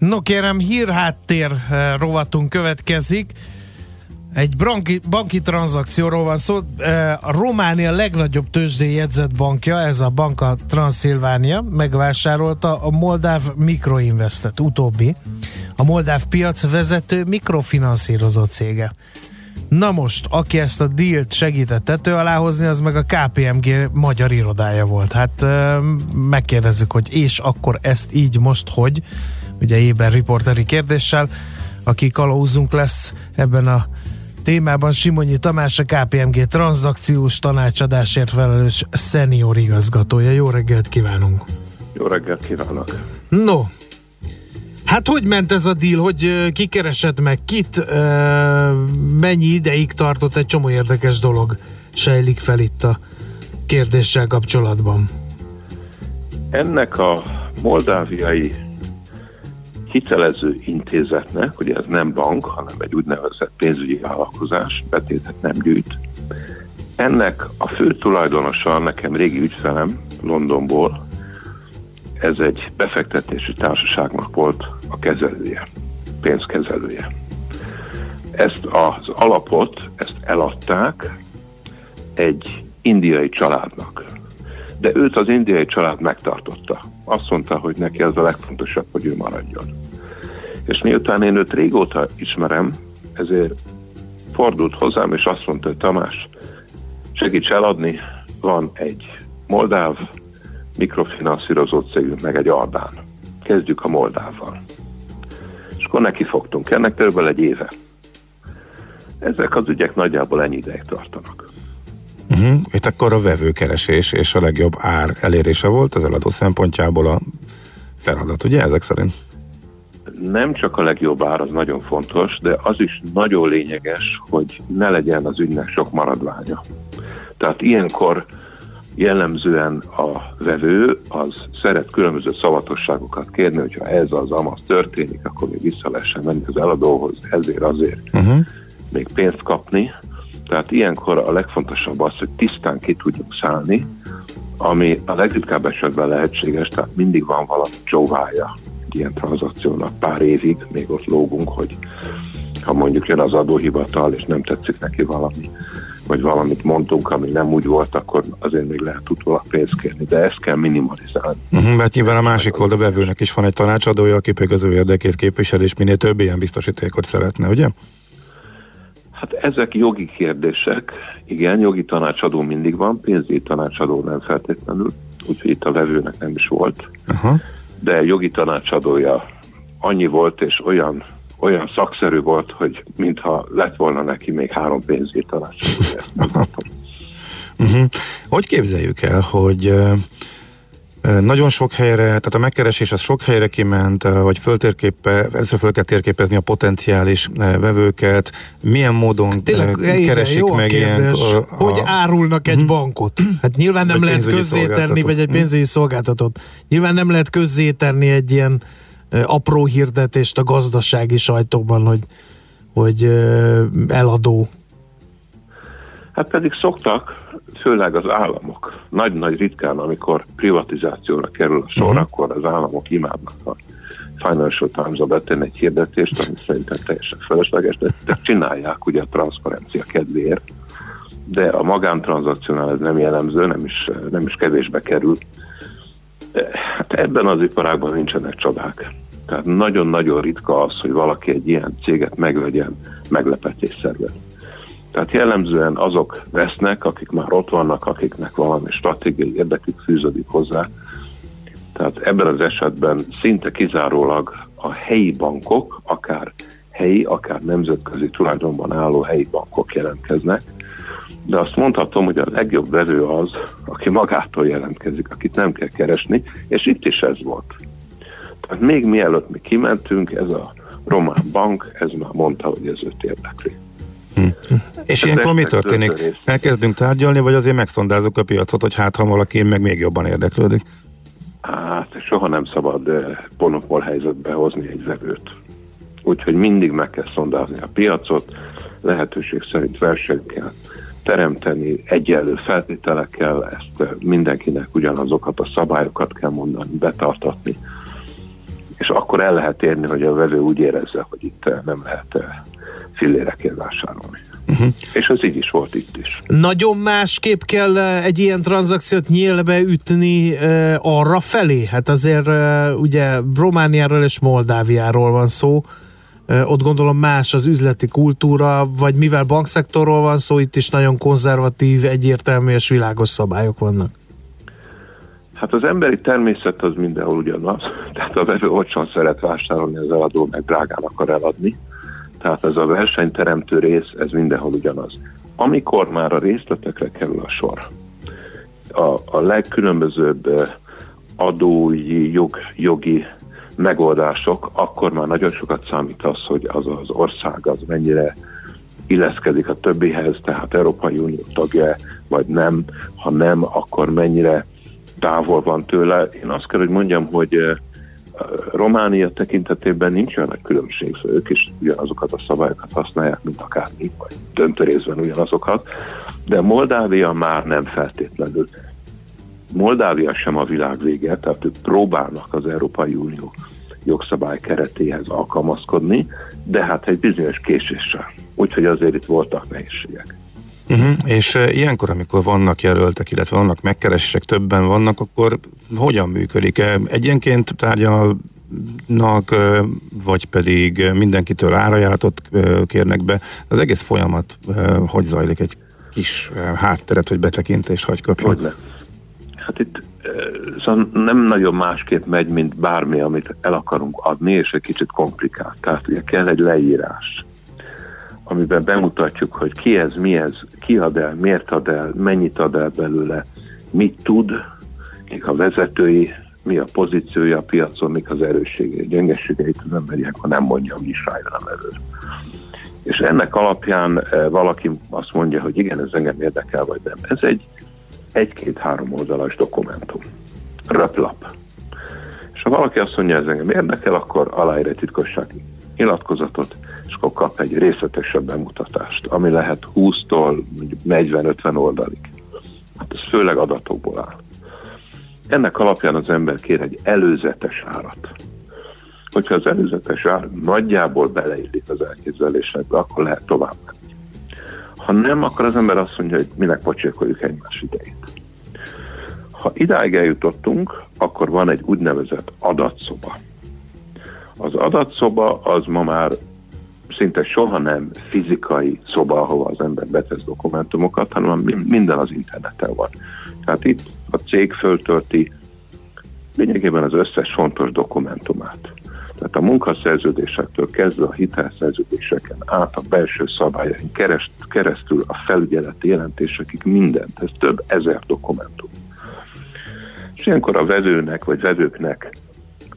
No kérem, hírháttér eh, rovatunk következik. Egy banki, banki tranzakcióról van szó. Eh, a Románia legnagyobb tőzsdén jegyzett bankja, ez a banka Transzilvánia, megvásárolta a Moldáv Mikroinvestet, utóbbi. A Moldáv piac vezető mikrofinanszírozó cége. Na most, aki ezt a dílt segített tető alá az meg a KPMG magyar irodája volt. Hát eh, megkérdezzük, hogy és akkor ezt így most hogy? Ugye éber riporteri kérdéssel, aki kalauzunk lesz ebben a témában Simonyi Tamás, a KPMG tranzakciós tanácsadásért felelős szenior igazgatója. Jó reggelt kívánunk! Jó reggelt kívánok! No, hát hogy ment ez a deal, hogy kikeresett meg kit, mennyi ideig tartott, egy csomó érdekes dolog sejlik fel itt a kérdéssel kapcsolatban. Ennek a moldáviai hitelező intézetnek, ugye ez nem bank, hanem egy úgynevezett pénzügyi vállalkozás, betétet nem gyűjt. Ennek a fő tulajdonosa, nekem régi ügyfelem Londonból, ez egy befektetési társaságnak volt a kezelője, pénzkezelője. Ezt az alapot, ezt eladták egy indiai családnak. De őt az indiai család megtartotta. Azt mondta, hogy neki ez a legfontosabb, hogy ő maradjon. És miután én őt régóta ismerem, ezért fordult hozzám, és azt mondta, hogy Tamás, segíts eladni, van egy moldáv mikrofinanszírozó cégünk, meg egy Albán. Kezdjük a Moldával. És akkor neki fogtunk. Ennek körülbelül egy éve. Ezek az ügyek nagyjából ennyi ideig tartanak. Uh-huh. Itt akkor a vevőkeresés és a legjobb ár elérése volt az eladó szempontjából a feladat, ugye ezek szerint? Nem csak a legjobb ár, az nagyon fontos, de az is nagyon lényeges, hogy ne legyen az ügynek sok maradványa. Tehát ilyenkor jellemzően a vevő az szeret különböző szavatosságokat kérni, hogyha ez az amaz történik, akkor még vissza lehessen menni az eladóhoz, ezért azért uh-huh. még pénzt kapni. Tehát ilyenkor a legfontosabb az, hogy tisztán ki tudjunk szállni, ami a legritkább esetben lehetséges, tehát mindig van valami csóvája egy ilyen tranzakciónak pár évig, még ott lógunk, hogy ha mondjuk jön az adóhivatal, és nem tetszik neki valami, vagy valamit mondtunk, ami nem úgy volt, akkor azért még lehet utólag pénzt kérni, de ezt kell minimalizálni. Uh-huh, mert nyilván a másik oldal vevőnek is van egy tanácsadója, aki pedig az ő érdekét képvisel, és minél több ilyen biztosítékot szeretne, ugye? Hát ezek jogi kérdések. Igen, jogi tanácsadó mindig van, pénzügyi tanácsadó nem feltétlenül, úgyhogy itt a vevőnek nem is volt. Uh-huh. De jogi tanácsadója annyi volt, és olyan, olyan szakszerű volt, hogy mintha lett volna neki még három pénzügyi tanácsadója. uh-huh. Hogy képzeljük el, hogy nagyon sok helyre, tehát a megkeresés az sok helyre kiment, vagy föltérképe, először föl kell térképezni a potenciális vevőket, milyen módon Tényleg, keresik igen, meg ilyen... A, hogy árulnak egy uh-huh. bankot? Hát nyilván nem lehet közzétenni, vagy egy mhm. pénzügyi szolgáltatót. Nyilván nem lehet közzétenni egy ilyen apró hirdetést a gazdasági sajtóban, hogy, hogy eladó. Hát pedig szoktak, főleg az államok. Nagy-nagy ritkán, amikor privatizációra kerül a sor, uh-huh. akkor az államok imádnak a Financial Times-a betenni egy hirdetést, ami szerintem teljesen felesleges, de, de csinálják ugye a transzparencia kedvéért. De a magántranszakciónál ez nem jellemző, nem is, nem is kevésbe kerül. Hát ebben az iparágban nincsenek csodák. Tehát nagyon-nagyon ritka az, hogy valaki egy ilyen céget megvegyen meglepetésszerűen. Tehát jellemzően azok vesznek, akik már ott vannak, akiknek valami stratégiai érdekük fűződik hozzá. Tehát ebben az esetben szinte kizárólag a helyi bankok, akár helyi, akár nemzetközi tulajdonban álló helyi bankok jelentkeznek, de azt mondhatom, hogy a legjobb vevő az, aki magától jelentkezik, akit nem kell keresni, és itt is ez volt. Tehát még mielőtt mi kimentünk, ez a román bank, ez már mondta, hogy ez őt érdekli. Hm. És ilyenkor mi történik? Elkezdünk tárgyalni, vagy azért megszondázunk a piacot, hogy hát ha valaki meg még jobban érdeklődik? Hát soha nem szabad eh, monopól helyzetbe hozni egy vevőt. Úgyhogy mindig meg kell szondázni a piacot, lehetőség szerint versenyt kell teremteni, egyenlő feltételekkel, ezt eh, mindenkinek ugyanazokat a szabályokat kell mondani, betartatni. és akkor el lehet érni, hogy a vevő úgy érezze, hogy itt nem lehet fillérekért vásárolni. Uh-huh. És ez így is volt itt is. Nagyon másképp kell egy ilyen tranzakciót nyílbe ütni uh, arra felé? Hát azért uh, ugye Romániáról és Moldáviáról van szó, uh, ott gondolom más az üzleti kultúra, vagy mivel bankszektorról van szó, itt is nagyon konzervatív, egyértelmű és világos szabályok vannak. Hát az emberi természet az mindenhol ugyanaz. Tehát a vevő olcsón szeret vásárolni, az eladó meg drágán akar eladni. Tehát ez a versenyteremtő rész, ez mindenhol ugyanaz. Amikor már a részletekre kerül a sor, a, a legkülönbözőbb adói, jog, jogi megoldások, akkor már nagyon sokat számít az, hogy az az ország az mennyire illeszkedik a többihez, tehát Európai Unió tagja, vagy nem, ha nem, akkor mennyire távol van tőle. Én azt kell, hogy mondjam, hogy Románia tekintetében nincs olyan különbség, szóval ők is ugyanazokat a szabályokat használják, mint akár mi, vagy döntő részben ugyanazokat, de Moldávia már nem feltétlenül. Moldávia sem a világ vége, tehát ők próbálnak az Európai Unió jogszabály keretéhez alkalmazkodni, de hát egy bizonyos késéssel. Úgyhogy azért itt voltak nehézségek. Uh-huh. És ilyenkor, amikor vannak jelöltek, illetve vannak megkeresések, többen vannak, akkor hogyan működik? Egyenként tárgyalnak, vagy pedig mindenkitől árajánlatot kérnek be? Az egész folyamat hogy zajlik? Egy kis hátteret, hogy betekintést hagy kapjon? Hogy Hát itt szóval nem nagyon másképp megy, mint bármi, amit el akarunk adni, és egy kicsit komplikált. Tehát ugye kell egy leírás amiben bemutatjuk, hogy ki ez, mi ez, ki ad el, miért ad el, mennyit ad el belőle, mit tud, mik a vezetői, mi a pozíciója a piacon, mik az erősségei, gyengességeit az ember ilyenkor nem mondja, hogy is rájön elő. És ennek alapján eh, valaki azt mondja, hogy igen, ez engem érdekel, vagy nem. Ez egy egy-két-három oldalas dokumentum. Röplap. És ha valaki azt mondja, ez engem érdekel, akkor aláír egy titkossági nyilatkozatot, és akkor kap egy részletesebb bemutatást, ami lehet 20-tól 40-50 oldalig. Hát ez főleg adatokból áll. Ennek alapján az ember kér egy előzetes árat. Hogyha az előzetes ár nagyjából beleillik az elképzelésekbe, akkor lehet tovább menni. Ha nem, akkor az ember azt mondja, hogy minek pocsékoljuk egymás idejét. Ha idáig eljutottunk, akkor van egy úgynevezett adatszoba. Az adatszoba az ma már szinte soha nem fizikai szoba, ahova az ember betesz dokumentumokat, hanem minden az interneten van. Tehát itt a cég föltölti lényegében az összes fontos dokumentumát. Tehát a munkaszerződésektől kezdve a hitelszerződéseken át a belső szabályain kereszt, keresztül a felügyeleti jelentésekig mindent, ez több ezer dokumentum. És ilyenkor a vezőnek vagy vezőknek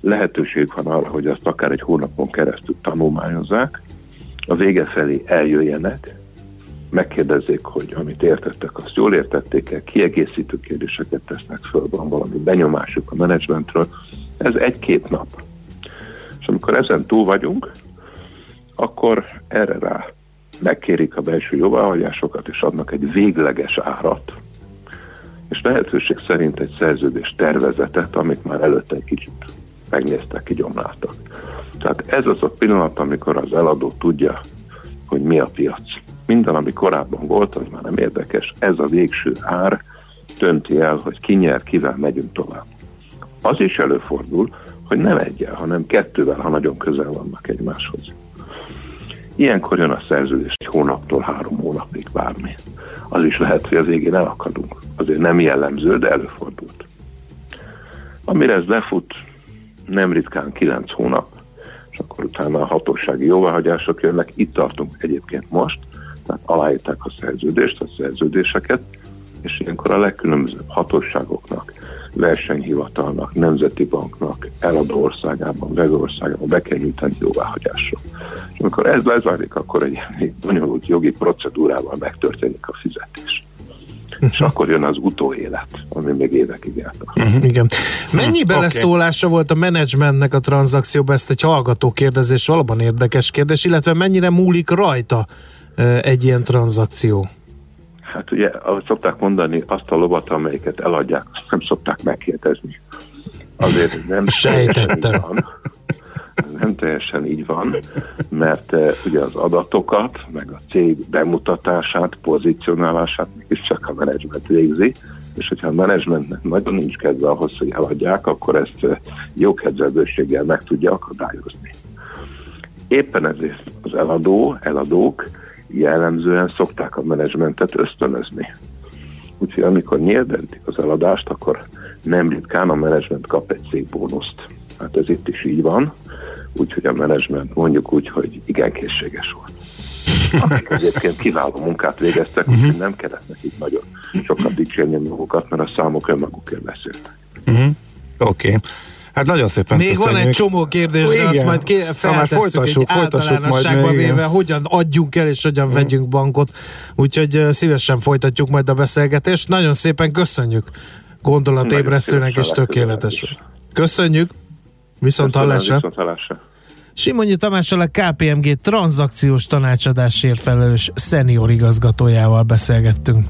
lehetőség van arra, hogy azt akár egy hónapon keresztül tanulmányozzák, a vége felé eljöjjenek, megkérdezzék, hogy amit értettek, azt jól értették-e, kiegészítő kérdéseket tesznek föl, van valami benyomásuk a menedzsmentről. Ez egy-két nap. És amikor ezen túl vagyunk, akkor erre rá megkérik a belső jóváhagyásokat, és adnak egy végleges árat, és lehetőség szerint egy szerződés tervezetet, amit már előtte egy kicsit megnéztek, kigyomláltak. Tehát ez az a pillanat, amikor az eladó tudja, hogy mi a piac. Minden, ami korábban volt, az már nem érdekes. Ez a végső ár dönti el, hogy ki nyer, kivel megyünk tovább. Az is előfordul, hogy nem egyel, hanem kettővel, ha nagyon közel vannak egymáshoz. Ilyenkor jön a szerződés egy hónaptól három hónapig bármi. Az is lehet, hogy az végén elakadunk. Azért nem jellemző, de előfordult. Amire ez befut, nem ritkán 9 hónap, és akkor utána a hatósági jóváhagyások jönnek. Itt tartunk egyébként most, tehát aláírták a szerződést, a szerződéseket, és ilyenkor a legkülönbözőbb hatóságoknak, versenyhivatalnak, nemzeti banknak, eladó országában, vevő országában be kell nyújtani jóváhagyásra. És amikor ez lezajlik, akkor egy bonyolult jogi procedúrával megtörténik a fizetés és akkor jön az utóélet, ami még évekig járta. Uh-huh. Igen. Mennyi uh, beleszólása okay. volt a menedzsmentnek a tranzakcióba? Ezt egy hallgató kérdezés, valóban érdekes kérdés, illetve mennyire múlik rajta egy ilyen tranzakció? Hát ugye, ahogy szokták mondani, azt a lovat, amelyiket eladják, azt nem szokták megkérdezni. azért nem Sejtettem. Van, nem teljesen így van, mert uh, ugye az adatokat, meg a cég bemutatását, pozicionálását is csak a menedzsment végzi, és hogyha a menedzsmentnek nagyon nincs kedve ahhoz, hogy eladják, akkor ezt uh, jó kedvelőséggel meg tudja akadályozni. Éppen ezért az eladó, eladók jellemzően szokták a menedzsmentet ösztönözni. Úgyhogy amikor nyilventik az eladást, akkor nem ritkán a menedzsment kap egy szép bónuszt. Hát ez itt is így van, úgyhogy a menedzsment mondjuk úgy, hogy igen készséges volt. Akik egyébként kiváló munkát végeztek, uh-huh. úgyhogy nem kellett nekik nagyon sokat dicsérni magukat, mert a számok önmagukért beszéltek. Uh-huh. Oké. Okay. Hát nagyon szépen Még köszönjük. van egy csomó kérdés, de azt majd ké- feltesszük folytassuk, egy folytassuk majd általánosságba még, véve, igen. hogyan adjunk el és hogyan Mhm. vegyünk bankot. Úgyhogy szívesen folytatjuk majd a beszélgetést. Nagyon szépen köszönjük gondolatébresztőnek és tökéletes. Köszönjük. Viszont hallásra. Viszont hallásra. Simonyi Tamással a KPMG tranzakciós tanácsadásért felelős szenior igazgatójával beszélgettünk.